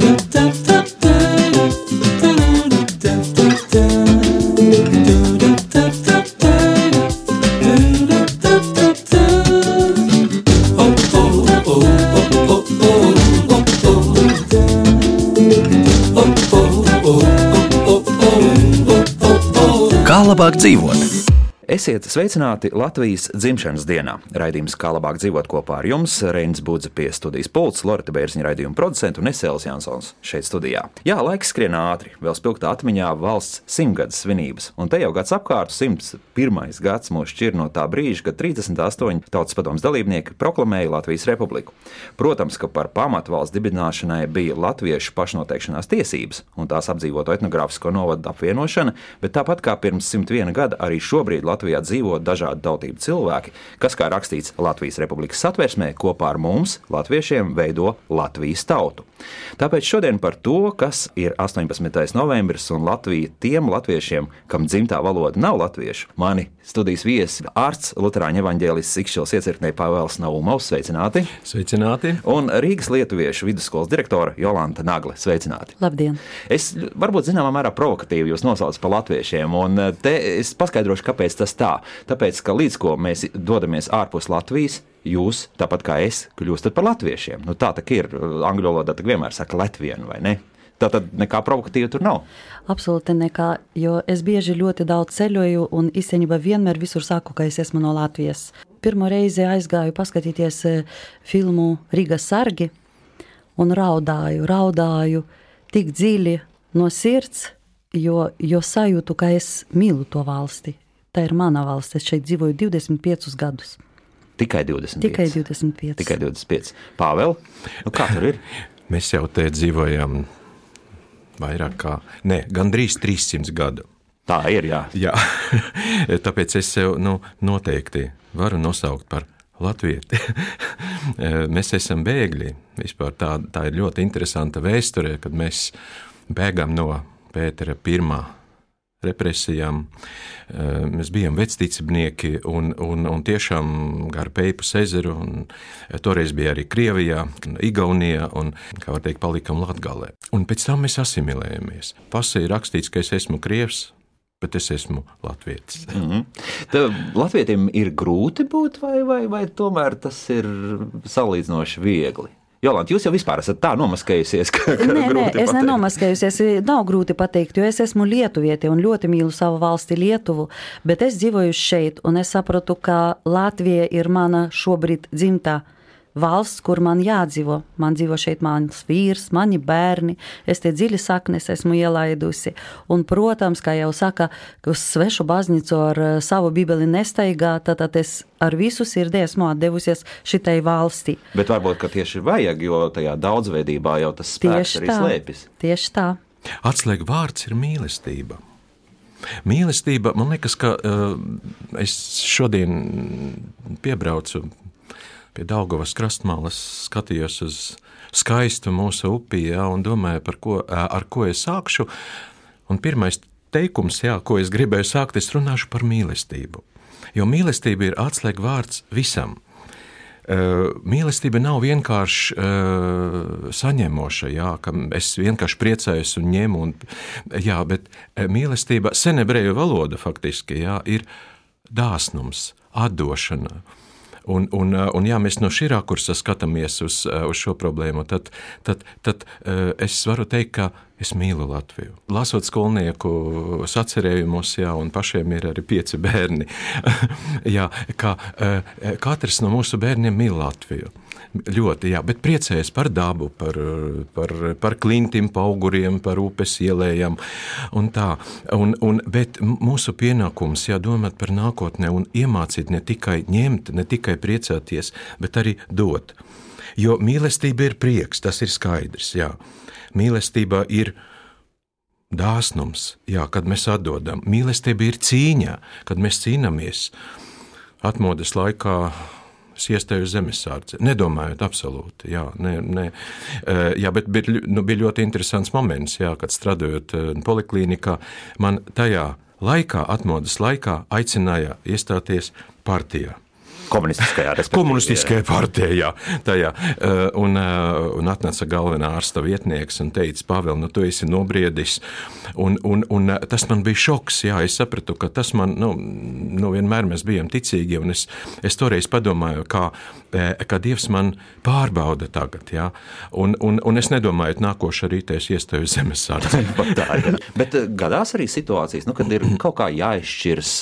Kā Esiet sveicināti Latvijas dzimšanas dienā. Raidījums Kā labāk dzīvot kopā ar jums, Reinis Budze pie studijas pults, Lorita Bērziņa raidījuma producents un Esēls Jansons šeit studijā. Jā, laiks skrien ātri, vēl spilgtā atmiņā valsts simtgades svinības, un te jau gads apkārt 101. gads mūs šķir no tā brīža, kad 38 tautas padomus dalībnieki proklamēja Latvijas republiku. Protams, ka par pamatu valsts dibināšanai bija latviešu pašnoteikšanās tiesības un tās apdzīvoto etnogrāfisko novadu apvienošana, bet tāpat kā pirms 101 gada arī šobrīd Latvijas Latvijā dzīvo dažādu tautību cilvēki, kas, kā rakstīts Latvijas Republikas satversmē, kopā ar mums, latviešiem, veido Latvijas tautu. Tāpēc šodien par to, kas ir 18. novembris un Latvija tiem latviešiem, kam dzimtā valoda nav latviešu, mani studijas viesi ārsts Lutāņu evaņģēlists Sikšķils iecirknē Pāvēls Naumovs, sveicināti! Sveicināti! Un Rīgas Lietuviešu vidusskolas direktore Jolanta Nagle, sveicināti! Labdien! Es varbūt zināmā mērā provokatīvi jūs nosaucat par latviešiem, un te es paskaidrošu, kāpēc tas tā. Tāpēc, ka līdz ko mēs dodamies ārpus Latvijas, jūs, tāpat kā es, kļūstat par latviešiem. Nu, tā ir. Angļu valodā vienmēr saka Latviju, vai ne? Tā tad nekā provokatīva tur nav. Absolūti nekā, jo es bieži ļoti daudz ceļoju un īstenībā vienmēr visur saku, ka es esmu no Latvijas. Pirmo reizi aizgāju paskatīties e, filmu Rīgas sargi un raudāju, raudāju tik dziļi no sirds, jo, jo sajūtu, ka es mīlu to valsti. Tā ir mana valsts. Es šeit dzīvoju 25 gadus. Tikai 25. Tikai 25. Tikai 25. Pāvēl, nu kā tur ir? Mēs jau te dzīvojam vairāk kā, ne, gandrīz 300 gadu. Tā ir, jā. jā. Tāpēc es sev nu, noteikti varu nosaukt par latvieti. mēs esam bēgļi. Vispār tā, tā ir ļoti interesanta vēsture, kad mēs bēgam no Pētera pirmā represijām. Eh, mēs bijām vecticībnieki un, un, un tiešām gar Peipas ezeru. Eh, toreiz bija arī Krievijā, Igaunijā un, kā var teikt, palikam Latgalē. Un pēc tam mēs asimilējamies. Pasē ir rakstīts, ka es esmu Krievs, bet es esmu Latvijas. Mm -hmm. Tad Latvijam ir grūti būt, vai, vai, vai tomēr tas ir salīdzinoši viegli? Jolanta, jūs jau vispār esat tā nomaskējusies, ka, ka nē, nē, es nenomaskējusies. Nav grūti pateikt, jo es esmu lietuvieti un ļoti mīlu savu valsti Lietuvu, bet es dzīvoju šeit un es saprotu, ka Latvija ir mana šobrīd dzimtā valsts, kur man jādzīvo. Man dzīvo šeit mans vīrs, mani bērni, es tie dziļi saknes esmu ielaidusi. Un, protams, kā jau saka, uz svešu baznīcu ar eh, savu bībeli nestaigā, tad, tad es ar visu sirdi esmu atdevusies šitai valstī. Bet varbūt tieši vajag, jo tajā daudzveidībā jau tas spēks tieši arī tā, slēpjas. Tieši tā. Atslēga vārds ir mīlestība. Mīlestība, man liekas, ka uh, es šodien piebraucu pie Daugavas krastmalas skatījos uz skaistu mūsu upi jā, un domāju, ko, ar ko es sākšu. Un pirmais teikums, jā, ko es gribēju sākt, es runāšu par mīlestību. Jo mīlestība ir atslēga vārds visam. Mīlestība nav vienkārši uh, saņemoša, jā, ka es vienkārši priecājos un ņemu. Un, jā, bet mīlestība, senebreju valoda faktiski, jā, ir dāsnums, atdošana, uh, Un, un, uh, un ja mēs no šī rakursa skatāmies uz, uh, uz šo problēmu, tad, tad, tad uh, es varu teikt, ka es mīlu Latviju. Lasot skolnieku sacerējumus, jā, un pašiem ir arī pieci bērni, jā, ka katrs no mūsu bērniem mīl Latviju. Ļoti, jā, bet priecējas par dabu, par, par, par klintīm, auguriem, par upes ielējām. Un tā, un, un, bet mūsu pienākums ir domāt par nākotnē un iemācīt ne tikai ņemt, ne tikai priecāties, bet arī dot. Jo mīlestība ir prieks, tas ir skaidrs. Jā. Mīlestība ir dāsnums, jā, kad mēs atdodam. Mīlestība ir cīņa, kad mēs cīnāmies. Atmodas laikā siestēju zemesardze. Nedomājot absolūti, jā, ne, ne, jā bet bija, nu, bija ļoti interesants moments, jā, kad strādājot poliklīnikā, man tajā laikā, atmodas laikā, aicināja iestāties partijā. Komunistiskajā, Komunistiskajā partijā. Tajā. Un, un atnāca galvenā ārsta vietnieks un teica, Pāvēl, nu tu esi nobriedis. Un, un, un tas man bija šoks. Jā, es sapratu, ka tas man, nu, nu vienmēr bijām ticīgi. Un es, es toreiz padomāju, kā, kā Dievs man pārbauda tagad. Jā. Un, un, un es nedomāju, ka nākošais rītā es iestāju zemesardze. Bet gadās arī situācijas, nu, kad ir kaut kā jāizšķirs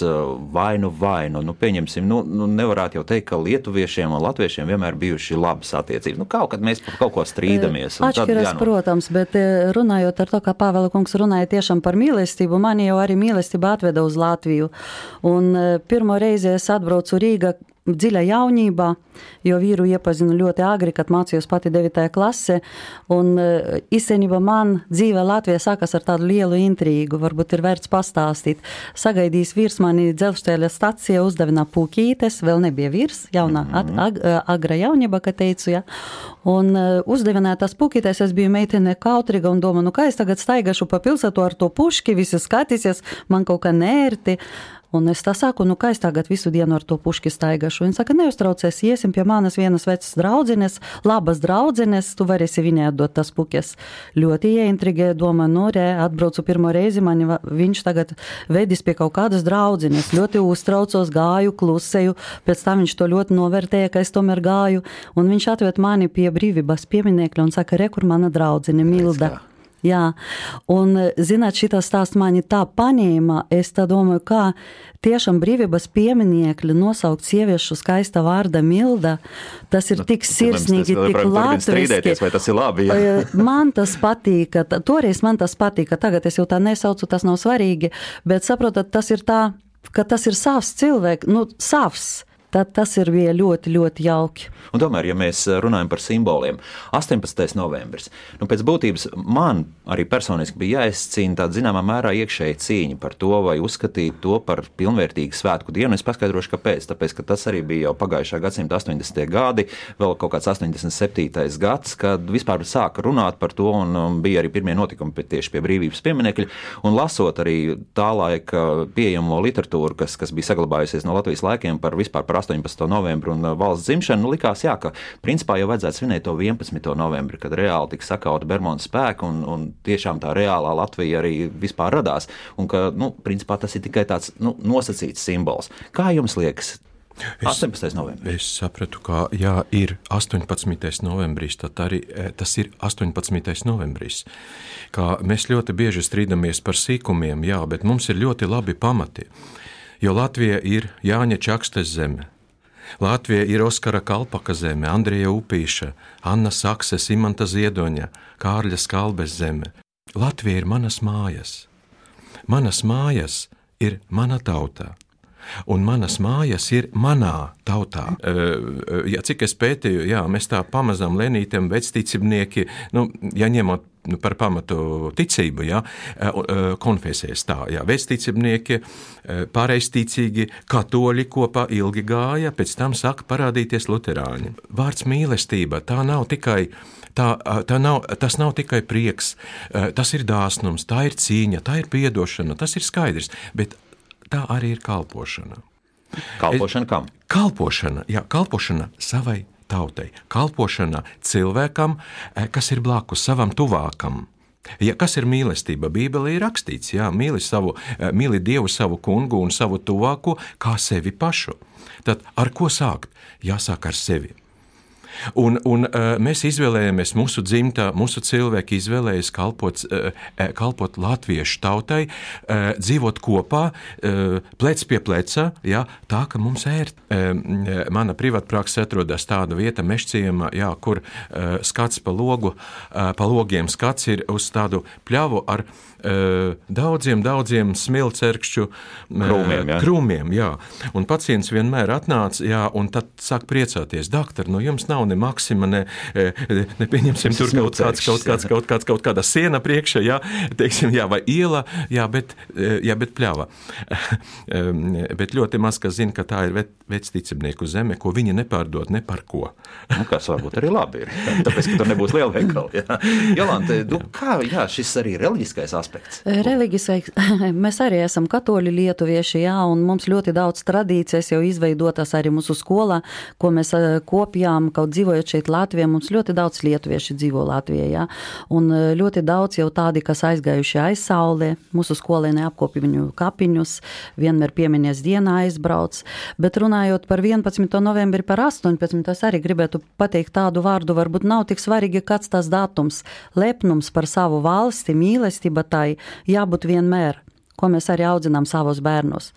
vainu vainu. Nu, pieņemsim, nu, nu, nevarētu jau teikt, ka lietuviešiem un latviešiem vienmēr bijuši labas attiecības. Nu, kaut kad mēs par kaut ko strīdamies. Atšķiras, nu... protams, bet runājot ar to, kā Pāvela kungs runāja tiešām par mīlestību, man jau arī mīlestība atveda uz Latviju. Un pirmo reizi es atbraucu Rīgā dziļa jaunībā, jo vīru iepazinu ļoti agri, kad mācījos pati 9. klasē. Un e, īstenībā man dzīve Latvijā sākas ar tādu lielu intrigu, varbūt ir vērts pastāstīt. Sagaidījis vīrs mani dzelzceļa stacijā uzdevina pūkītes, vēl nebija vīrs, jaunā, ag, ag, agra jaunība, kā teicu, ja. Un e, uzdevināja tas pūkītes, es biju meitene kautrīga un domāju, nu kā es tagad staigāšu pa pilsētu ar to puški, visi skatīsies, man kaut kā nērti. Un es tā saku, nu, kā es tagad visu dienu ar to puški staigāšu. Viņa saka, neuztraucies, iesim pie manas vienas vecas draudzenes, labas draudzenes, tu varēsi viņai atdot tas pukes. Ļoti ieintrigēja, domāju, nu, re, atbraucu pirmo reizi, mani viņš tagad vedis pie kaut kādas draudzenes. Ļoti uztraucos, gāju, klusēju, pēc tam viņš to ļoti novērtēja, ka es tomēr gāju, un viņš atved mani pie brīvības pieminekļa un saka, re, kur mana draudzene Milda. Kā. Jā, un, zināt, šī stāsts mani tā paņēma. Es tā domāju, kā tiešām brīvības pieminiekļi nosaukt sieviešu skaista vārda Milda. Tas ir nu, tik sirsnīgi, tik latviski. Vai tas ir labi? Jā. Man tas patīka, toreiz man tas patīka, tagad es jau tā nesaucu, tas nav svarīgi, bet saprotat, tas ir tā, ka tas ir savs cilvēks, nu, savs tad tas ir bija ļoti, ļoti jauki. Un tomēr, ja mēs runājam par simboliem, 18. novembris, nu, pēc būtības man arī personiski bija jāizcīna tāda zināmā mērā iekšēja cīņa par to, vai uzskatīt to par pilnvērtīgu svētku dienu. Es paskaidrošu, kāpēc. Tāpēc, ka tas arī bija jau pagājušā gadsimta 80. gadi, vēl kaut kāds 87. gads, kad vispār sāka runāt par to, un um, bija arī pirmie notikumi pie, tieši pie brīvības pieminekļa. Un lasot arī tā laika pieejamo literatūru, kas, kas bija saglabājusies no Latvijas laikiem par vispār par 18. novembri un uh, valsts dzimšanu, nu, likās, jā, ka principā jau vajadzētu svinēt to 11. novembri, kad reāli tika sakauta Bermuda spēka un, un tiešām tā reālā Latvija arī vispār radās. Un ka, nu, principā tas ir tikai tāds nu, nosacīts simbols. Kā jums liekas? Es, 18. novembris. Es sapratu, ka, ja ir 18. novembris, tad arī e, tas ir 18. novembris. Kā mēs ļoti bieži strīdamies par sīkumiem, jā, bet mums ir ļoti labi pamati. Jo Latvija ir Jāņa Čakstes zeme, Latvija ir Oskara Kalpaka zeme, Andrija Upīša, Anna Sakse, Simanta Ziedoņa, Kārļa Skalbes zeme. Latvija ir manas mājas. Manas mājas ir mana tauta. Un manas mājas ir manā tautā. Ja cik es pētīju, jā, mēs tā pamazām lenītam, vecticībnieki, nu, ja ņemot nu, par pamatu ticību, ja, konfesijas tā, ja, vecticībnieki, pareizticīgi, katoļi kopā ilgi gāja, pēc tam saka parādīties luterāņi. Vārds mīlestība, tā nav tikai tā, tā nav, tas nav tikai prieks, tas ir dāsnums, tā ir cīņa, tā ir piedošana, tas ir skaidrs, bet tā arī ir kalpošana. Kalpošana kam? Kalpošana, jā, kalpošana savai tautai, kalpošana cilvēkam, eh, kas ir blakus savam tuvākam. Ja, kas ir mīlestība? Bībelē ir rakstīts, ka mīli, savu, eh, mīli Dievu, savu kungu un savu tuvāko kā sevi pašu. Tad ar ko sākt? Jāsāk ar sevi. Un, un uh, mēs izvēlējāmies, mūsu dzimta, mūsu cilvēki izvēlējās kalpot, uh, kalpot latviešu tautai, dzīvot kopā, plec pie pleca, ja, tā ka mums. Uh, mana privātpraksa atrodas tāda vieta, mešciemā, jā, kur skats pa logu, pa logiem skats ir uz tādu pļavu ar daudziem, daudziem smilcerkšķu krūmiem. Jā. krūmiem jā. Un pacients vienmēr atnāca, jā, un tad sāk priecāties, doktor, no nu jums nav ne maksima, ne, ne pieņemsim tur kaut kāds, kaut kāds, kaut kāds, kaut kāda siena priekšā, jā, teiksim, jā, vai iela, jā, bet, jā, bet pļava. bet ļoti maz, kas zina, ka tā ir vecticībnieku zeme, ko viņi nepārdod ne par ko. nu, kas varbūt arī labi ir, tāpēc, ka tur nebūs lielveikali. Jolanta, nu, kā, jā, šis arī reliģiskais aspekts? Reliģiskais, mēs arī esam katoļi lietuvieši, jā, un mums ļoti daudz tradīcijas jau izveidotas arī mūsu skolā, ko mēs kopjām, kaut dzīvojot šeit Latvijā, mums ļoti daudz lietuvieši dzīvo Latvijā, jā, un ļoti daudz jau tādi, kas aizgājuši aiz saulē, mūsu skolē neapkopja viņu kapiņus, vienmēr pieminies dienā aizbrauc, bet runājot par 11. novembri, par 18. es arī gribētu pateikt tādu vārdu, varbūt nav tik svarīgi, kāds tas datums, lepnums par savu valsti, mīlestība tai jābūt vienmēr ko mēs arī audzinām savos bērnus.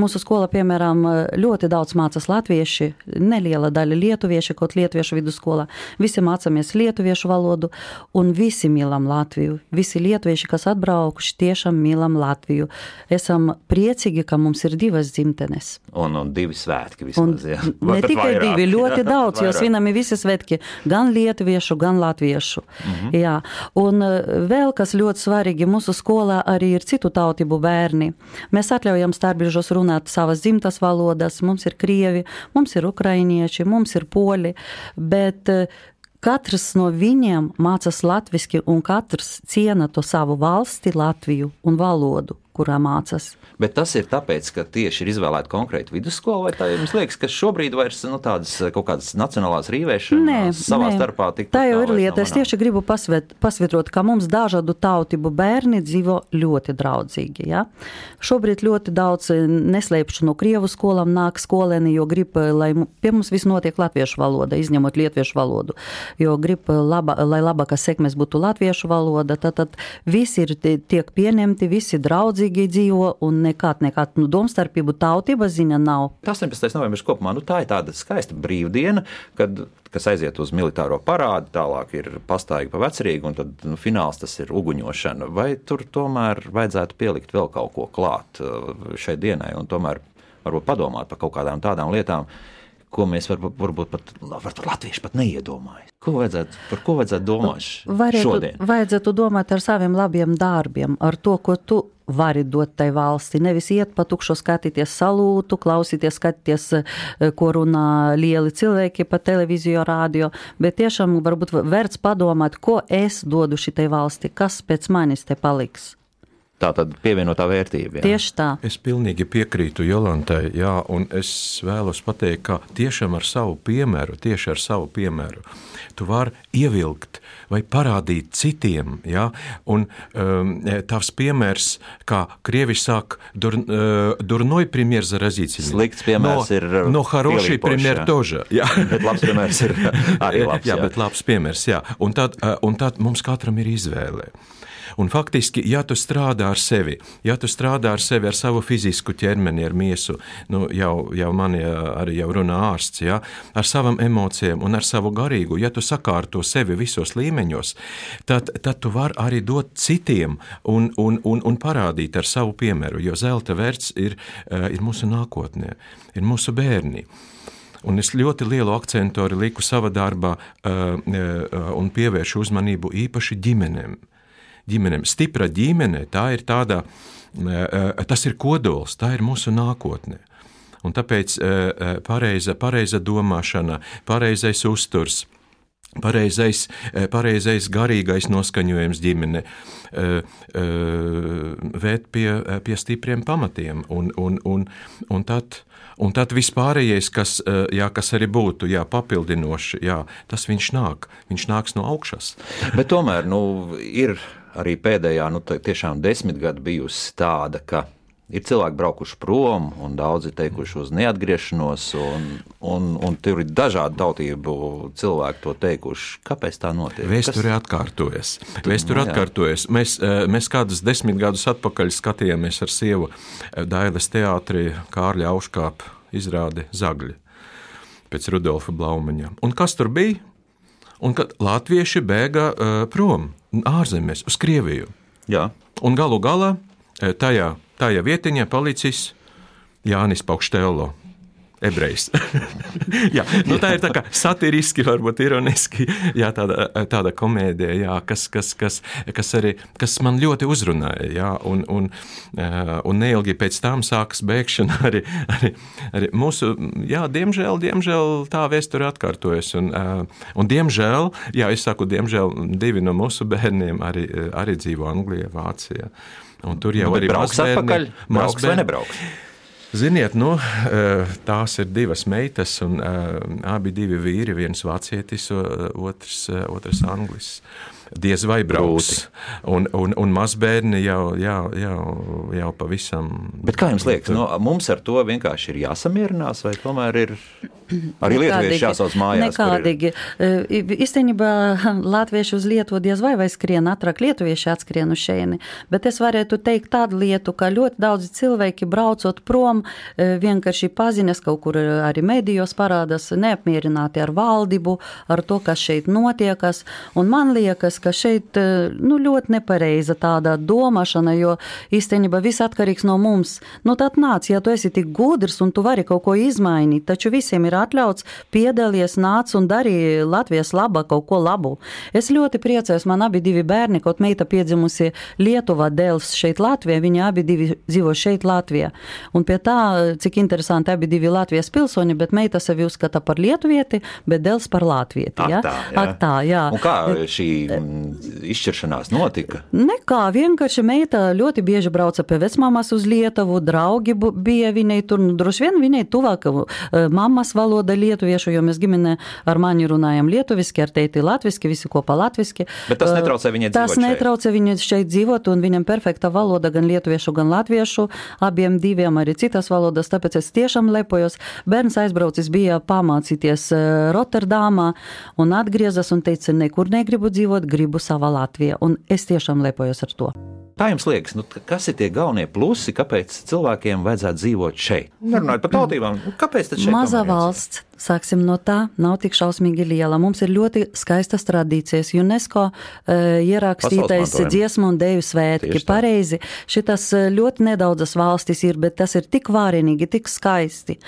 Mūsu skola, piemēram, ļoti daudz mācās latvieši, neliela daļa lietuvieši, kaut lietuviešu vidusskolā. Visi mācāmies lietuviešu valodu, un visi mīlam Latviju. Visi lietuvieši, kas atbraukuši, tiešām mīlam Latviju. Esam priecīgi, ka mums ir divas dzimtenes. Un, un divi svētki vismaz. Un, jā. ne tikai vairāk, divi, ļoti jā, daudz, jo svinami visi svētki, gan lietuviešu, gan latviešu. Mm -hmm. Jā. Un vēl kas ļoti svarīgi, mūsu skolā arī ir citu tautību bērni. Mēs atļaujam starpbrīžos runāt savas dzimtas valodas, mums ir krievi, mums ir ukrainieši, mums ir poļi, bet eh, katrs no viņiem mācās latviešu, un katrs ciena to savu valsti, Latviju un valodu kurā mācās. Bet tas ir tāpēc, ka tieši ir izvēlēta konkrēta vidusskola, vai tā jums liekas, ka šobrīd vairs nu, tādas kaut kādas nacionālās rīvēšanas savā nē. starpā tik tā jau ir lieta. Es tieši gribu pasvet, pasvitrot, ka mums dažādu tautību bērni dzīvo ļoti draudzīgi. Ja? Šobrīd ļoti daudz eh, neslēpšu no Krievu skolām nāk skolēni, jo grib, eh, lai pie mums viss notiek latviešu valoda, izņemot lietuviešu valodu, jo grib, eh, laba, lai labākas sekmes būtu latviešu valoda, tad, tad visi ir tiek pieņemti, visi draudzīgi draudzīgi dzīvo un nekāda, nekāda nu, domstarpību tautība ziņa nav. 18. novembris kopumā nu, tā ir tāda skaista brīvdiena, kad, kas aiziet uz militāro parādu, tālāk ir pastāvīgi pa vecerīgu, un tad nu, fināls tas ir uguņošana. Vai tur tomēr vajadzētu pielikt vēl kaut ko klāt uh, šai dienai un tomēr varbūt padomāt par kaut kādām tādām lietām, ko mēs var, varbūt pat, varbūt latvieši pat neiedomājas. Ko vajadzētu, par ko vajadzētu domāt Varētu, šodien? Vajadzētu domāt ar saviem labiem darbiem, ar to, ko tu vari dot tai valsti. Nevis iet pa tukšu skatīties salūtu, klausīties, skatīties, eh, ko runā lieli cilvēki pa televīziju, rādio, bet tiešām varbūt vērts padomāt, ko es dodu šitai valsti, kas pēc manis te paliks. Tā tad pievienotā vērtība. Jā. Tieši tā. Es pilnīgi piekrītu Jolantai, jā, un es vēlos pateikt, ka tiešām ar savu piemēru, tieši ar savu piemēru, tu vari ievilkt vai parādīt citiem. Ja? Un um, tavs piemērs, kā krievi saka, dur, uh, durnoj premjeras zarazīcijas. Slikts piemērs no, ir. No haroši premjer toža. Jā, bet labs piemērs ir arī labs. Jā, jā, bet labs piemērs, jā. Un tad, uh, un tad mums katram ir izvēle. Un faktiski, ja tu strādā ar sevi, ja tu strādā ar sevi, ar savu fizisku ķermeni, ar miesu, nu, jau, jau man arī jau runā ārsts, ja, ar savām emocijām un ar savu garīgu, ja tu sakārto sevi visos līmeņos, tad, tad tu vari arī dot citiem un, un, un, un parādīt ar savu piemēru, jo zelta vērts ir, ir mūsu nākotnē, ir mūsu bērni. Un es ļoti lielu akcentu arī liku savā darbā uh, uh, un pievēršu uzmanību īpaši ģimenēm. Uh, ģimenēm. Stipra ģimene, tā ir tāda, tas ir kodols, tā ir mūsu nākotne. Un tāpēc pareiza, pareiza domāšana, pareizais uzturs, pareizais, pareizais garīgais noskaņojums ģimene vērt pie, pie stipriem pamatiem. Un, un, un, un tad, un tad vispārējais, kas, jā, kas arī būtu jā, papildinoši, jā, tas viņš nāk. Viņš nāks no augšas. Bet tomēr nu, ir arī pēdējā nu, tiešām desmitgade bijusi tāda, ka ir cilvēki braukuši prom, un daudzi teikuši uz neatgriešanos, un, un, un tur ir dažādu tautību cilvēki to teikuši. Kāpēc tā notiek? Vēsture atkārtojas. Vēsture nu, atkārtojas. Mēs, eh, mēs kādus desmit gadus atpakaļ skatījāmies ar sievu eh, Dailes teātrī Kārļa Auškāpa izrādi Zagļi pēc Rudolfa Blaumaņa. Un kas tur bija? Un kad latvieši bēga uh, prom ārzemēs, uz Krieviju. Jā. Un galu galā tajā, tajā vietiņā palicis Jānis Paukštēlo, ebrejs. jā, nu tā ir tā kā satiriski, varbūt ironiski, jā, tāda, tāda komēdija, jā, kas, kas, kas, kas, arī, kas man ļoti uzrunāja. Jā, un, un, un neilgi pēc tam sākas bēgšana arī, arī, arī mūsu, jā, diemžēl, diemžēl tā vēsture atkārtojas. Un, un diemžēl, jā, es saku, diemžēl divi no mūsu bērniem arī, arī dzīvo Anglijā, Vācijā. Un tur jau nu, arī brauks atpakaļ, brauks vai nebrauks. Ziniet, nu, tās ir divas meitas, un abi divi vīri, viens vācietis, otrs, otrs anglis diez vai brauks. Un, un, un mazbērni jau, jau, jau, jau pavisam. Bet kā jums liekas, no, mums ar to vienkārši ir jāsamierinās, vai tomēr ir arī lietuvieši jāsauc mājās? Nekādīgi. Ir... Īstenībā latvieši uz Lietuvu diez vai vai skrien atrāk, lietuvieši atskrien uz šeini, bet es varētu teikt tādu lietu, ka ļoti daudzi cilvēki braucot prom vienkārši pazinas kaut kur arī medijos parādās neapmierināti ar valdību, ar to, kas šeit notiekas, un man liekas, ka šeit eh, nu, ļoti nepareiza tāda domāšana, jo īstenībā viss atkarīgs no mums. Nu, tad nāc, ja tu esi tik gudrs un tu vari kaut ko izmainīt, taču visiem ir atļauts piedalies, nāc un dari Latvijas labā kaut ko labu. Es ļoti priecājos, man abi divi bērni, kaut meita piedzimusi Lietuvā, dēls šeit Latvijā, viņi abi divi dzīvo šeit Latvijā. Un pie tā, cik interesanti, abi divi Latvijas pilsoņi, bet meita sevi uzskata par lietuvieti, bet dēls par latvieti. Ja? Ak, tā, jā. Ak, tā, jā. Un kā šī izšķiršanās notika? Nekā, vienkārši meita ļoti bieži brauca pie vecmāmas uz Lietuvu, draugi bija viņai tur, nu, droši vien viņai tuvāk e, mammas valoda lietuviešu, jo mēs ģimenē ar mani runājam lietuviski, ar teiti latviski, visi kopā latviski. Bet tas netraucē viņai dzīvot Tas netraucē viņai šeit dzīvot, un viņam perfekta valoda gan lietuviešu, gan latviešu, abiem diviem arī citas valodas, tāpēc es tiešām lepojos. Bērns aizbraucis bija pamācīties Rotterdamā un atgriezas un teica, nekur negribu dzīvot, gribu savā Latvijā, un es tiešām lepojos ar to. Kā jums liekas, nu, kas ir tie galvenie plusi, kāpēc cilvēkiem vajadzētu dzīvot šeit? Nerunājot par tautībām, kāpēc tas ir? Maza valsts, sāksim no tā, nav tik šausmīgi liela. Mums ir ļoti skaistas tradīcijas. UNESCO uh, ierakstītais dziesmu un deju svētki. Pareizi, šitas ļoti nedaudzas valstis ir, bet tas ir tik vārinīgi, tik skaisti.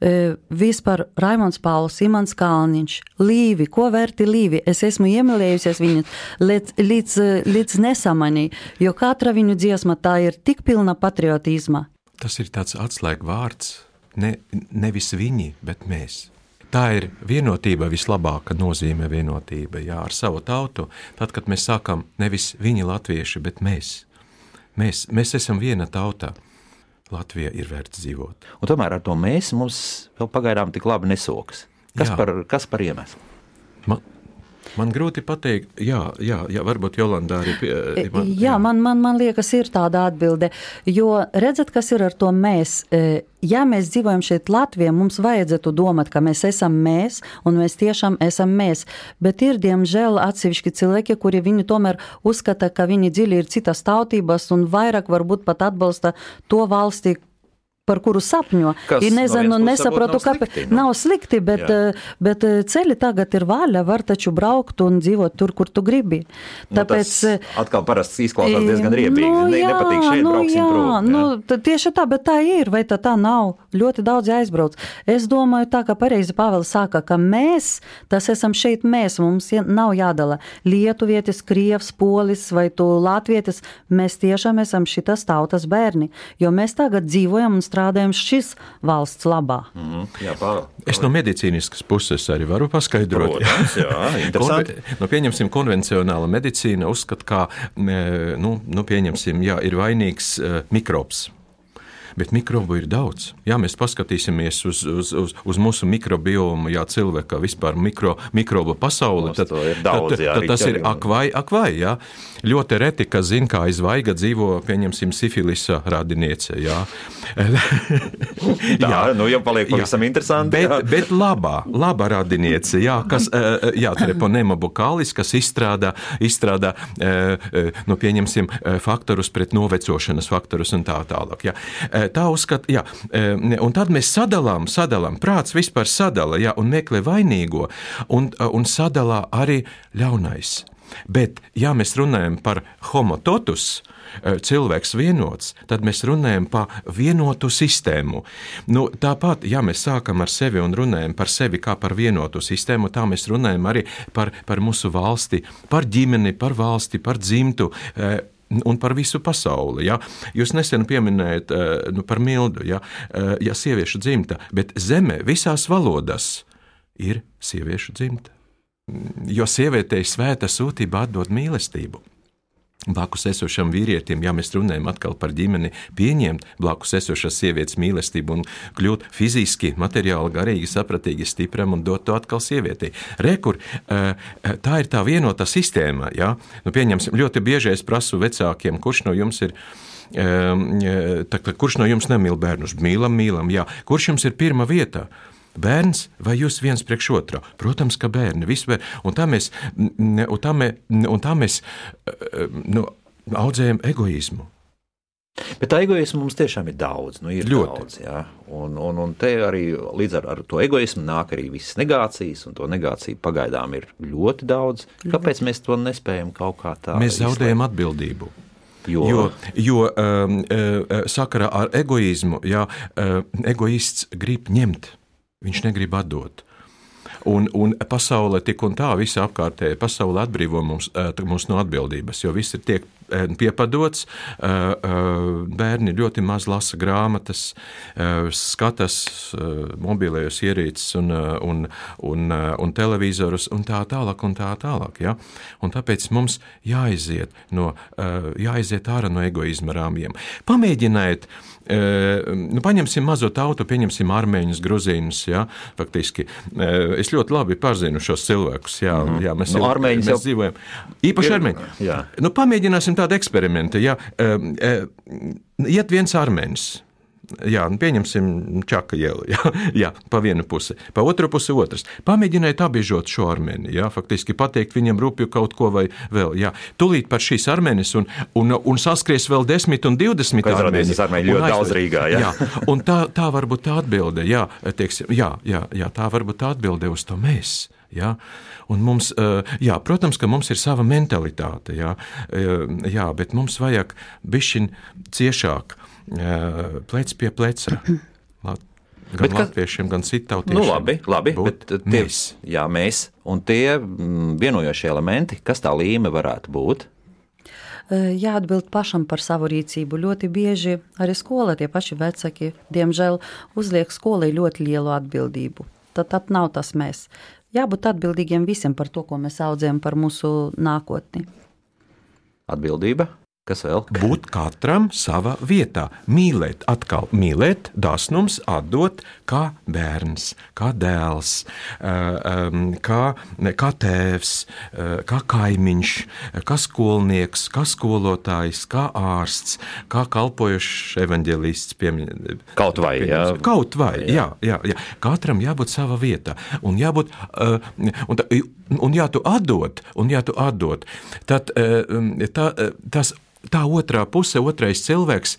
Uh, vispār Raimons Pauls, Imants Kalniņš, Līvi, ko vērti Līvi? Es esmu iemīlējusies viņu līdz, līdz, līdz nesamanī, jo katra viņu dziesma tā ir tik pilna patriotisma. Tas ir tāds atslēgu vārds. Ne, nevis viņi, bet mēs. Tā ir vienotība, vislabākā nozīme vienotība jā, ar savu tautu. Tad, kad mēs sākam nevis viņi latvieši, bet mēs. Mēs, mēs esam viena tauta. Latvija ir vērts dzīvot. Un tomēr ar to mēs mums vēl pagaidām tik labi nesokas. Kas, jā. par, kas par iemeslu? Man, Man grūti pateikt, jā, jā, jā varbūt Jolanda arī. Pie, e, man, jā, jā. Man, man, man liekas, ir tāda atbilde. Jo redzat, kas ir ar to mēs. E, ja mēs dzīvojam šeit Latvijā, mums vajadzētu domāt, ka mēs esam mēs, un mēs tiešām esam mēs. Bet ir, diemžēl, atsevišķi cilvēki, kuri viņu tomēr uzskata, ka viņi dziļi ir citas tautības un vairāk varbūt pat atbalsta to valsti, par kuru sapņo. Kas, ir nezinu, no nesaprotu, kāpēc. Nu? Nav slikti, bet, Jā. Eh, bet eh, ceļi tagad ir vaļa, var taču braukt un dzīvot tur, kur tu gribi. Nu, Tāpēc, nu, atkal parasti izklausās diezgan riebīgi. Nu, ne, jā, nepatīk šeit, nu, brauksim jā, prom. Nu, tieši tā, bet tā ir, vai tā, tā nav. Ļoti daudz aizbrauc. Es domāju, tā kā pareizi Pāvils saka, ka mēs, tas esam šeit mēs, mums nav jādala lietuvietis, krievs, polis vai tu latvietis. Mēs tiešām esam šitas tautas bērni, jo mēs tagad dzīvojam un strādājam strādājam šis valsts labā. Mm -hmm. Jā, pār, es no medicīniskas puses arī varu paskaidrot. Protams, jā, Konve, nu, pieņemsim, konvencionāla medicīna uzskata, ka nu, nu, pieņemsim, jā, ir vainīgs uh, mikrobs bet mikrobu ir daudz. Ja mēs paskatīsimies uz, uz, uz, uz mūsu mikrobiomu, jā, cilvēka vispār mikro, mikroba pasauli, tad, daudz, tad, jā, tad tas ir ak vai, ak vai, jā. Ļoti reti, kas zina, kā aizvaiga dzīvo, pieņemsim, sifilisa radiniece, jā. jā, nu jau paliek pavisam interesanti. Bet, jā. bet labā, laba radiniece, jā, kas, eh, eh, jā, treponema bukālis, kas izstrādā, izstrādā, eh, nu, pieņemsim, faktorus pret novecošanas faktorus un tā tālāk, jā tā uzskata, jā, un tad mēs sadalām, sadalām, prāts vispār sadala, jā, un meklē vainīgo, un, un sadalā arī ļaunais. Bet, ja mēs runājam par homototus, eh, cilvēks vienots, tad mēs runājam par vienotu sistēmu. Nu, tāpat, ja mēs sākam ar sevi un runājam par sevi kā par vienotu sistēmu, tā mēs runājam arī par, par mūsu valsti, par ģimeni, par valsti, par dzimtu. Eh, un par visu pasauli. Ja? Jūs nesen pieminējat nu, par mildu, ja? ja sieviešu dzimta, bet zeme visās valodās ir sieviešu dzimta. Jo sievietei svēta sūtība atdod mīlestību. Blakus esošam vīrietim, ja mēs runājam atkal par ģimeni, pieņemt blakus esošās sievietes mīlestību un kļūt fiziski, materiāli, garīgi, sapratīgi stipram un dot to atkal sievietei. Rekur, tā ir tā vienota sistēma. Ja? Nu, pieņemsim, ļoti bieži es prasu vecākiem, kurš no jums ir. Tā, kurš no jums nemīl bērnus? Mīlam, mīlam, jā. Kurš jums ir pirmā vietā? Bērns vai jūs viens priekš otrā? Protams, ka bērni. Bērni. Un tā mēs, un tā mēs, un tā mēs nu, audzējam egoismu. Bet tā egoisma mums tiešām ir daudz. Nu, ir Ļoti. daudz jā. un, un, un te arī līdz ar, ar to egoismu nāk arī visas negācijas, un to negāciju pagaidām ir ļoti daudz. Kāpēc mēs to nespējam kaut kā tā? Mēs zaudējam izlēt? atbildību. Jo, jo, jo um, uh, sakarā ar egoismu, jā, uh, egoists grib ņemt Viņš negrib atdot. Un, un pasaule tik un tā, visa apkārtējā pasaule atbrīvo mums, mums no atbildības, jo viss ir tiek piepadots. Bērni ļoti maz lasa grāmatas, skatās mobilajos ierīces un, un, un, un televizorus un tā tālāk. Un tā tālāk ja? un tāpēc mums jāiziet, no, jāiziet ārā no egoisma rāmjiem. Pamēģiniet! Nu, paņemsim mazo tautu, pieņemsim armēņus, gruzīnus. Ja, faktiski. Es ļoti labi pazinu šos cilvēkus. Jā, mm -hmm. jā, mēs, nu, jau, mēs jau dzīvojam. Īpaši armēņi. Nu, pamēģināsim tādu eksperimentu. Ja, iet viens armēnis Jā, nu, pieņemsim čaka ielu. Jā, jā, pa vienu pusi, pa otru pusi otrs. Pamēģiniet apbiežot šo armēni, jā, faktiski pateikt viņam rupju kaut ko vai vēl. Jā. Tūlīt par šīs armēnes un, un, un saskries vēl 10 un 20 armēņi. armēņi ļoti daudz Rīgā, jā. jā. Un tā, tā varbūt tā atbilde, jā, teiksim, jā, jā, jā, tā varbūt tā atbilde uz to mēs. Ja? Un mums, jā, protams, ka mums ir sava mentalitāte, jā, jā, bet mums vajag bišķiņ ciešāk plec pie pleca. Gan bet, latviešiem, gan citātiem. Nu, labi, labi bet tie, mēs. Jā, mēs. Un tie mm, vienojošie elementi, kas tā līme varētu būt? Jāatbild pašam par savu rīcību. Ļoti bieži arī skola, tie paši vecāki, diemžēl, uzliek skolai ļoti lielu atbildību. Tad, tad nav tas mēs. Jābūt atbildīgiem visiem par to, ko mēs audzējam par mūsu nākotni. Atbildība Kas vēl? Būt katram savā vietā, mīlēt, atkal mīlēt, dāsnums, atdot kā bērns, kā dēls, kā, kā tēvs, kā kaimiņš, kā skolnieks, kā skolotājs, kā ārsts, kā kalpojošs evaņģēlists. Kaut vai, jā. Kaut vai, jā, jā, jā. Katram jābūt savā vietā. Un jābūt, un, tā, un ja tu atdod, un ja tu atdod, tad tā, tas tā otrā puse, otrais cilvēks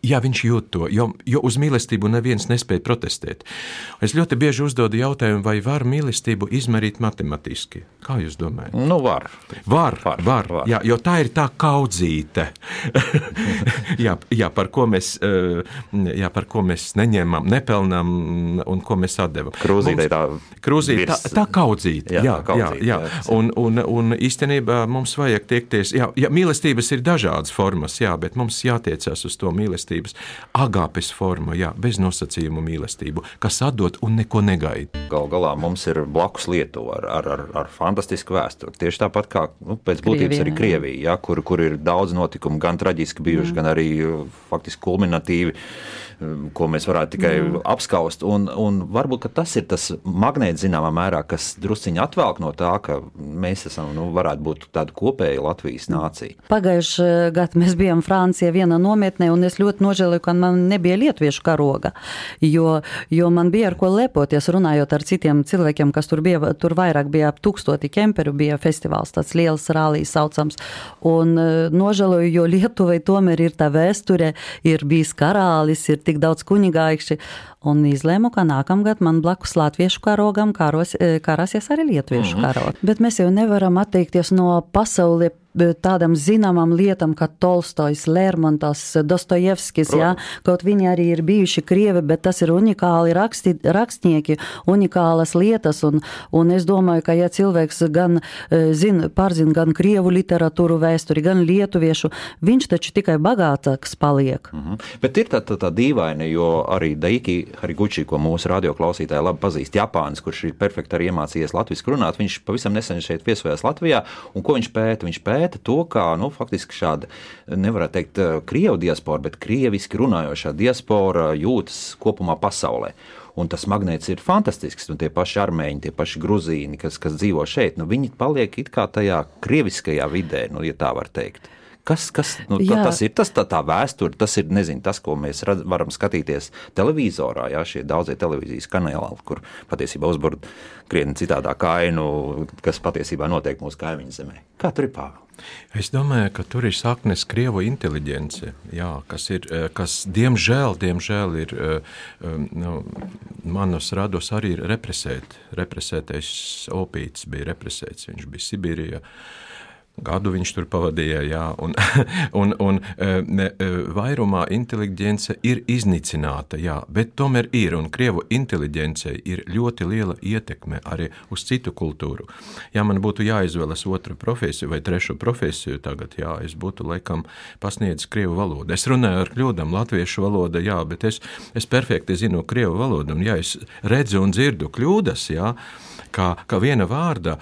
Ja viņš jūt to, jo, jo uz mīlestību neviens nespēja protestēt. Es ļoti bieži uzdodu jautājumu, vai var mīlestību izmērīt matemātiski. Kā jūs domājat? Nu, var. Var, var, var, var. Jā, jo tā ir tā kaudzīte, jā, jā, par ko mēs, eh, jā, par ko mēs neņemam, nepelnām un ko mēs atdevam. Krūzīte tā. Krūzīte tā, tā kaudzīte. Jā, jā, tā kaudzīt, jā, jā. jā. Un, un, un īstenībā mums vajag tiekties, jā, jā, mīlestības ir dažādas formas, jā, bet mums jātiecas uz to mīlestību mīlestības, agāpes forma, jā, bez nosacījumu mīlestību, kas atdod un neko negaida. Galu galā mums ir blakus Lietuva ar, ar, ar, ar fantastisku vēsturi. Tieši tāpat kā nu, pēc būtības Krievija, arī Krievija, jā, kur, kur ir daudz notikumu, gan traģiski bijuši, jā. gan arī faktiski kulminatīvi ko mēs varētu tikai mm. apskaust. Un, un varbūt tas ir tas magnēts, zināmā mērā, kas drusciņi atvelk no tā, ka mēs esam, nu, varētu būt tāda kopēja Latvijas nācija. Pagājušajā gadā mēs bijām Francijā vienā nometnē, un es ļoti nožēloju, ka man nebija lietuviešu karoga, jo, jo man bija ar ko lepoties, runājot ar citiem cilvēkiem, kas tur bija. Tur vairāk bija ap tūkstoti kemperu, bija festivāls, tāds liels rālijas saucams. Un nožēloju, jo Lietuvai tomēr ir tā vēsture, ir bijis karālis, ir tik daudz kuņigāikši un izlēmu, ka nākamgad man blakus latviešu karogam karos, karasies arī lietuviešu mm -hmm. karogs. Bet mēs jau nevaram atteikties no pasaulē tādām zināmām lietām, kā Tolstojs, Lermontovs, Dostojevskis. Jā, kaut viņi arī ir bijuši krievi, bet tas ir unikāli raksti, rakstnieki, unikālas lietas. Un, un es domāju, ka ja cilvēks gan e, zina, pārzina gan krievu literatūru vēsturi, gan lietuviešu, viņš taču tikai bagātāks paliek. Mm -hmm. Bet ir tā, tā, tā dīvaina, jo arī Daiki Hariguchi, ko mūsu radioklausītāji labi pazīst, Japānis, kurš ir perfekti arī iemācījies latviešu runāt, viņš pavisam nesen šeit viesojās Latvijā. Un ko viņš pēta? Viņš pēta pēta to, kā nu, faktiski šāda, nevarētu teikt, eh, krievu diaspora, bet krieviski runājošā diaspora jūtas kopumā pasaulē. Un tas magnēts ir fantastisks. Un tie paši armēņi, tie paši gruzīni, kas, kas dzīvo šeit, nu, viņi paliek it kā tajā krieviskajā vidē, nu, ja tā var teikt. Kas, kas nu, tā, tas ir tas, tā, tā vēsture, tas ir nezinu, tas, ko mēs rad, varam skatīties televizorā. Jā, šie daudzie televīzijas kanāli, kur patiesībā uzbūr krietni citādā kainu, kas patiesībā notiek mūsu kaimiņu zemē. Kā tur ir Pāvils? Es domāju, ka tur ir saknes krievu inteligence, jā, kas, ir, eh, kas diemžēl, diemžēl ir eh, um, nu, manos rados arī ir represēt. Represētais opīts bija represēts, viņš bija Sibīrijā. Gadu viņš tur pavadīja, jā, un, un, un e, ne, e, vairumā inteliģence ir iznīcināta, jā, bet tomēr ir, un Krievu inteliģencei ir ļoti liela ietekme arī uz citu kultūru. Ja man būtu jāizvēlas otru profesiju vai trešu profesiju tagad, jā, es būtu laikam pasniedzis Krievu valodu. Es runāju ar kļūdām latviešu valoda, jā, bet es, es perfekti zinu Krievu valodu, un ja es redzu un dzirdu kļūdas, jā, kā, kā viena vārda,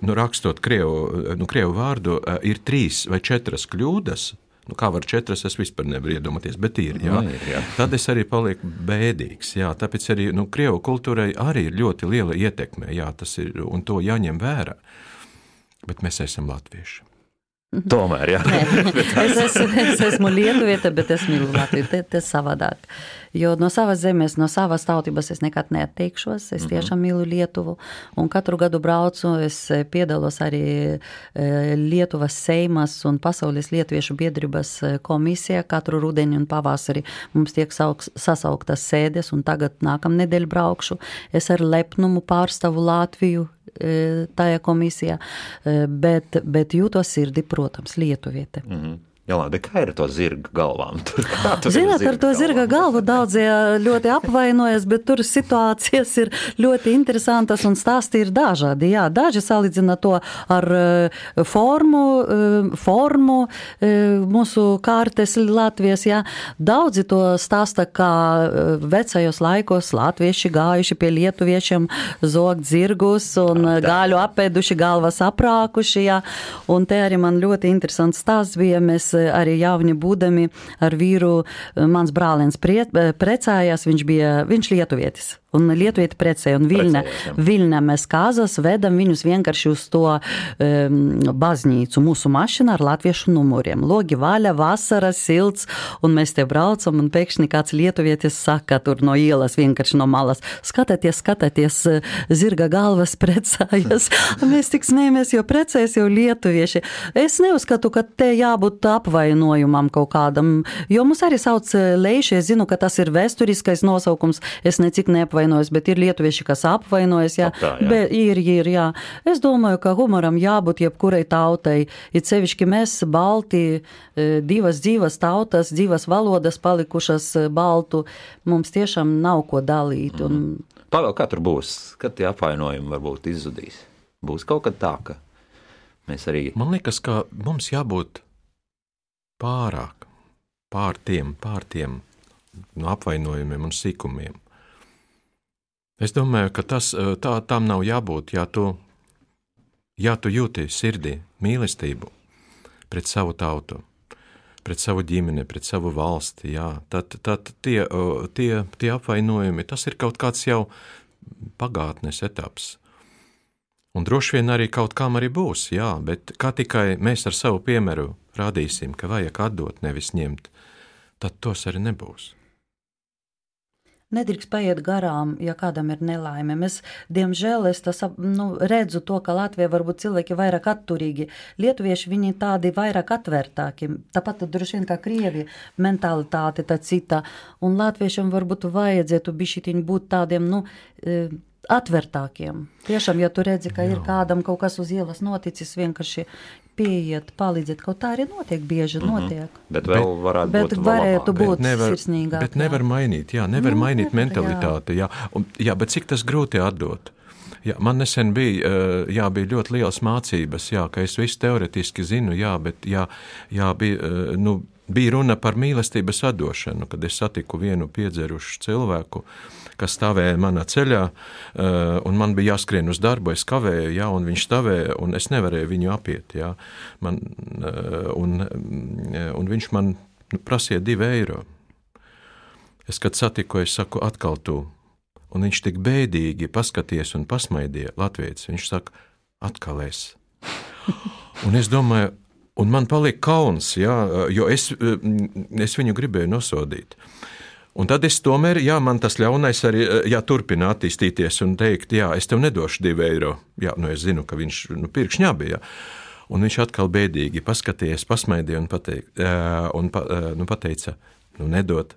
nu, rakstot krievu, nu, krievu vārdu, ir trīs vai četras kļūdas. Nu, kā var četras, es vispār nevaru iedomāties, bet ir. Jā. No, nu, ir jā. Tad es arī palieku bēdīgs. Jā. Tāpēc arī nu, krievu kultūrai arī ir ļoti liela ietekme, jā, tas ir, un to jāņem vērā. Bet mēs esam latvieši. Tomēr, jā. es, esmu, es esmu Lietuvieta, bet es mīlu Latviju. Tas ir savādāk. Jo no savas zemes, no savas tautības es nekad neatteikšos. Es mhm. tiešām mīlu Lietuvu. Un katru gadu braucu, es eh, piedalos arī eh, Lietuvas Seimas un Pasaules Lietuviešu biedrības eh, komisijā. Katru rudeni un pavasari mums tiek sauks, sasauktas sēdes, un tagad nākamnedēļ braukšu. Es ar lepnumu pārstāvu Latviju tajā komisijā, bet, bet jūtos sirdi, protams, Lietuviete. Mm -hmm. Jolanda, kā ir ar to zirga galvām? Zināt, ar to zirga galvu daudzie ļoti apvainojas, bet tur situācijas ir ļoti interesantas un stāsti ir dažādi. Jā, daži salīdzina to ar eh, formu, eh, formu mūsu kārtas Latvijas. Jā. Daudzi to stāsta, kā vecajos laikos latvieši gājuši pie lietuviešiem zogt zirgus un gāļu apēduši, galvas aprākuši. Jā. Un te arī man ļoti interesants stāsts bija. Mēs arī jauni būdami ar vīru, mans brālēns precājās, viņš bija, viņš lietuvietis un Lietuvieti precēja, un Viļņa, Viļņa mēs kāzas vedam viņus vienkārši uz to um, baznīcu mūsu mašīnu ar latviešu numuriem. Logi vaļa, vasara, silts, un mēs te braucam, un pēkšņi kāds lietuvietis saka tur no ielas vienkārši no malas, skatieties, skatieties, zirga galvas precājas. mēs tik smējamies, jo precējas jau lietuvieši. Es neuzskatu, ka te jābūt apvainojumam kaut kādam, jo mums arī sauc leiši, es zinu, ka tas ir vēsturiskais nosaukums, es necik neapvainoju apvainojas, bet ir lietuvieši, kas apvainojas. Jā, tā, jā. Bet ir, ir, jā. Es domāju, ka humoram jābūt jebkurai tautai. Ir sevišķi mēs, Balti, e, divas dzīvas tautas, divas valodas palikušas e, Baltu. Mums tiešām nav ko dalīt. Un... Mm. Pavēl, kā tur būs, kad tie apvainojumi varbūt izzudīs? Būs kaut kad tā, ka mēs arī. Man liekas, ka mums jābūt pārāk pār tiem, pār tiem no apvainojumiem un sīkumiem. Es domāju, ka tas tā, tam nav jābūt. Ja tu, ja tu jūti sirdī mīlestību pret savu tautu, pret savu ģimeni, pret savu valsti, jā, tad, tad tie, tie, tie apvainojumi, tas ir kaut kāds jau pagātnes etaps. Un droši vien arī kaut kam arī būs, jā, bet kā tikai mēs ar savu piemēru rādīsim, ka vajag atdot, nevis ņemt, tad tos arī nebūs. Nedrīkst paiet garām, ja kādam ir nelaime. Es, diemžēl, es tas, nu, redzu to, ka Latvijā varbūt cilvēki ir vairāk atturīgi. Lietuvieši viņi tādi vairāk atvērtāki. Tāpat droši vien kā Krievija mentalitāte tā cita. Un latviešiem varbūt vajadzētu bišķiņi būt tādiem, nu, e, atvērtākiem. Tiešām, ja tu redzi, ka Jā. ir kādam kaut kas uz ielas noticis, vienkārši pieiet, palīdziet. Kaut tā arī notiek, bieži mm -hmm. notiek. Bet vēl varētu bet būt, varētu būt nevar, sirsnīgāk. Bet nevar jā. mainīt, jā, nevar nu, mainīt nevar, mentalitāti. Jā. Jā. Un, jā, bet cik tas grūti atdot? Jā, man nesen bija, eh, jā, bija ļoti liels mācības, jā, ka es visu teoretiski zinu, jā, bet jā, jā, bija, eh, nu, bija runa par mīlestības atdošanu, kad es satiku vienu piedzerušu cilvēku, kas stāvēja manā ceļā, eh, un man bija jāskrien uz darbu, es kavēju, ja, un viņš stāvēja, un es nevarēju viņu apiet. Ja. Man, eh, un, eh, un viņš man nu, prasīja divi eiro. Es, kad satiku, es saku, atkal tu. Un viņš tik bēdīgi paskaties un pasmaidīja Latvijas. Viņš saka, atkal es. Un es domāju, un man palika kauns, jā, jo es, es viņu gribēju nosodīt. Un tad es tomēr, jā, man tas ļaunais arī eh, jā, turpina attīstīties un teikt, jā, es tev nedošu divu eiro. Jā, nu es zinu, ka viņš nu, pirkšņā bija. Un viņš atkal bēdīgi paskatījās, pasmaidīja un, pateik, un pa, nu, pateica, nu nedod.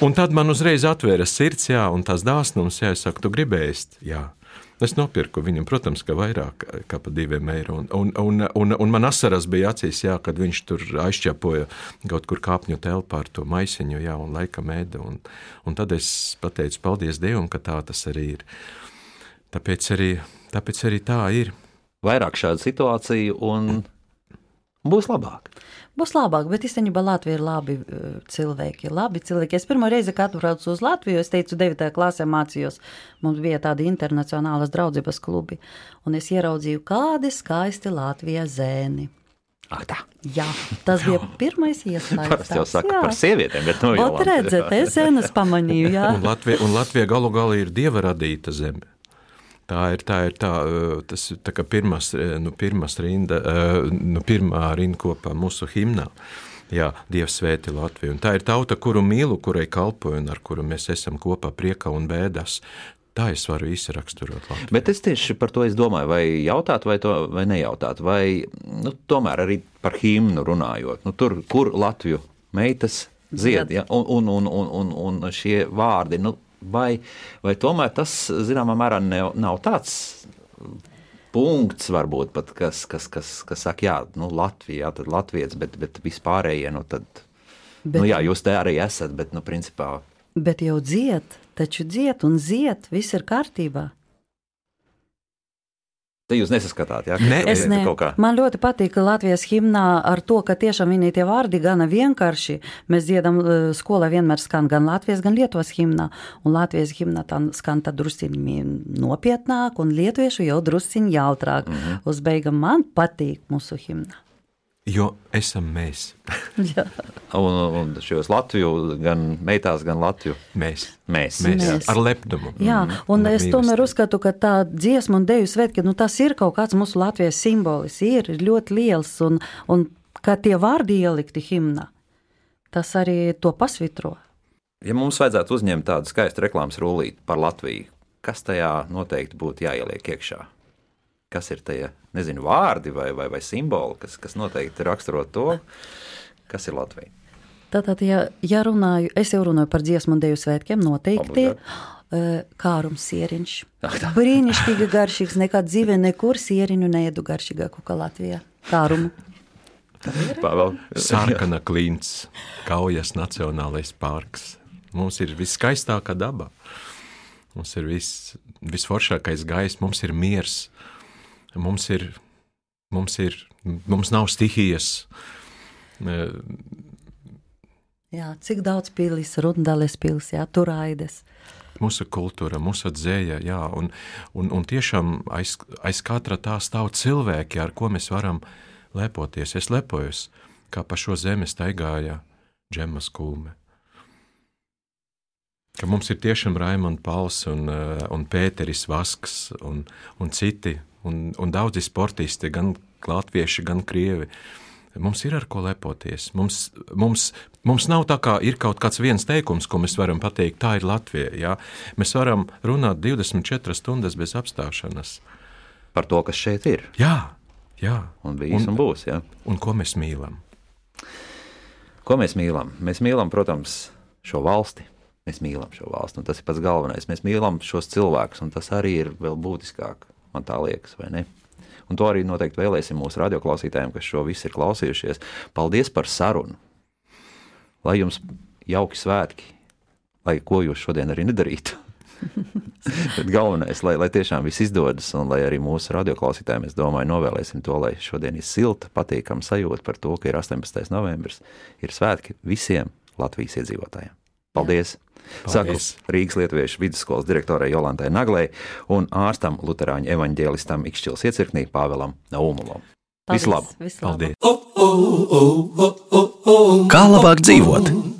Un tad man uzreiz atvēra sirds, jā, un tās dāsnums, jā, es saku, tu gribēji, jā. Es nopirku viņam, protams, ka vairāk kā par diviem eiro. Un, un, un, un, un man asaras bija acīs, jā, kad viņš tur aizķepoja kaut kur kāpņu telpā ar to maisiņu, jā, un laikam ēda. Un, un tad es pateicu, paldies Dievam, ka tā tas arī ir. Tāpēc arī, tāpēc arī tā ir. Vairāk šādu situāciju un būs labāk būs labāk, bet īstenībā Latvija ir labi eh, cilvēki. Labi cilvēki. Es pirmo reizi, kad atbraucu uz Latviju, es teicu, 9. klasē mācījos, mums bija tādi internacionālas draudzības klubi, un es ieraudzīju, kādi skaisti Latvijā zēni. Ach, tā. Jā, tas bija pirmais iespējas. Parasti jau saka jā. par sievietēm, bet nu jau. Ot redzēt, es zemes pamanīju, jā. Un Latvija, un Latvija galu galā ir dieva radīta zeme. Tā ir tā, ir tā, tas, tā kā pirmas, nu, pirmas rinda, nu, pirmā rindkopā mūsu himnā. Jā, Dievs svēti Latviju. Un tā ir tauta, kuru mīlu, kurai kalpoju un ar kuru mēs esam kopā priekā un bēdās. Tā es varu īsi raksturot Latviju. Bet es tieši par to es domāju, vai jautāt, vai, to, vai nejautāt, vai nu, tomēr arī par himnu runājot. Nu, tur, kur Latviju meitas zied, ja? un, un, un, un, un, un šie vārdi, nu, vai, vai tomēr tas zināmā mērā ne, nav tāds punkts, varbūt pat, kas, kas, kas, kas saka, jā, nu, Latvija, jā, tad Latvijas, bet, bet vispārējie, nu, tad, bet, nu, jā, jūs te arī esat, bet, nu, principā. Bet jau dziet, taču dziet un ziet, viss ir kārtībā. Te jūs nesaskatāt, ja? Ne, es ne. Man ļoti patīk Latvijas himnā ar to, ka tiešām viņi tie vārdi gana vienkārši. Mēs dziedam eh, skolā vienmēr skan gan Latvijas, gan Lietuvas himnā. Un Latvijas himnā tā skan tā drusciņi nopietnāk, un lietuviešu jau drusciņi jautrāk. Mm -hmm. Uz beigām man patīk mūsu himna. Jo esam mēs. un, un šos Latviju, gan meitās, gan Latviju. Mēs. Mēs. mēs. mēs. Ar lepnumu. Jā, mm. un, un es tomēr uzskatu, ka tā dziesma un deju svētki, nu tas ir kaut kāds mūsu Latvijas simbolis, ir ļoti liels, un, un kā tie vārdi ielikti himnā, tas arī to pasvitro. Ja mums vajadzētu uzņemt tādu skaistu reklāmas rullīti par Latviju, kas tajā noteikti būtu jāieliek iekšā? Kas ir tie nezinu, vārdi vai, vai, vai simboli, kas, kas noteikti raksturo to, kas ir Latvija. Tātad, ja, ja runāju, es jau runāju par dziesmu un deju svētkiem, noteikti. Obligāti. Kārums sieriņš. Brīnišķīgi garšīgs. Nekad dzīvē nekur sieriņu needu garšīgāku kā Latvijā. Kārumu. Sarkana klints, Kaujas Nacionālais parks. Mums ir viskaistākā daba. Mums ir vis, visforšākais gaiss, mums ir miers. Mums ir, mums ir, mums nav stihijas. Jā, cik daudz pilsētas, rundales pilsētas, turaides. Mūsu kultūra, mūsu dzēja, jā, un, un, un tiešām aiz, aiz katra tā stāv cilvēki, ar ko mēs varam lepoties. Es lepojos, kā pa šo zemi staigāja Džemas Kulme. Ka mums ir tiešām Raimons Pauls un, un Pēteris Vasks un, un citi un, un daudzi sportisti, gan latvieši, gan krievi, Mums ir ar ko lepoties. Mums, mums, mums nav tā, kā ir kaut kāds viens teikums, ko mēs varam pateikt, tā ir Latvija. Ja? Mēs varam runāt 24 stundas bez apstāšanās. Par to, kas šeit ir. Jā, jā. Un bijis un, un būs. Jā. Un ko mēs mīlam? Ko mēs mīlam? Mēs mīlam, protams, šo valsti. Mēs mīlam šo valsti, un tas ir pats galvenais. Mēs mīlam šos cilvēkus, un tas arī ir vēl būtiskāk, man tā liekas, vai ne? Un to arī noteikti vēlēsim mūsu radioklausītājiem, kas šo visu ir klausījušies. Paldies par sarunu! Lai jums jauki svētki, lai ko jūs šodien arī nedarītu. Bet galvenais, lai, lai tiešām viss izdodas, un lai arī mūsu radioklausītājiem, es domāju, novēlēsim to, lai šodien ir silta, patīkama sajūta par to, ka ir 18. novembris, ir svētki visiem Latvijas iedzīvotājiem. Paldies! Jā. Saku Rīgas Lietuviešu vidusskolas direktorai Jolantai Naglai un ārstam Lutāņu evaņģēlistam Ikšķils iecirknī Pāvelam Naumulam. Vislabāk! Paldies! Kā labāk dzīvot?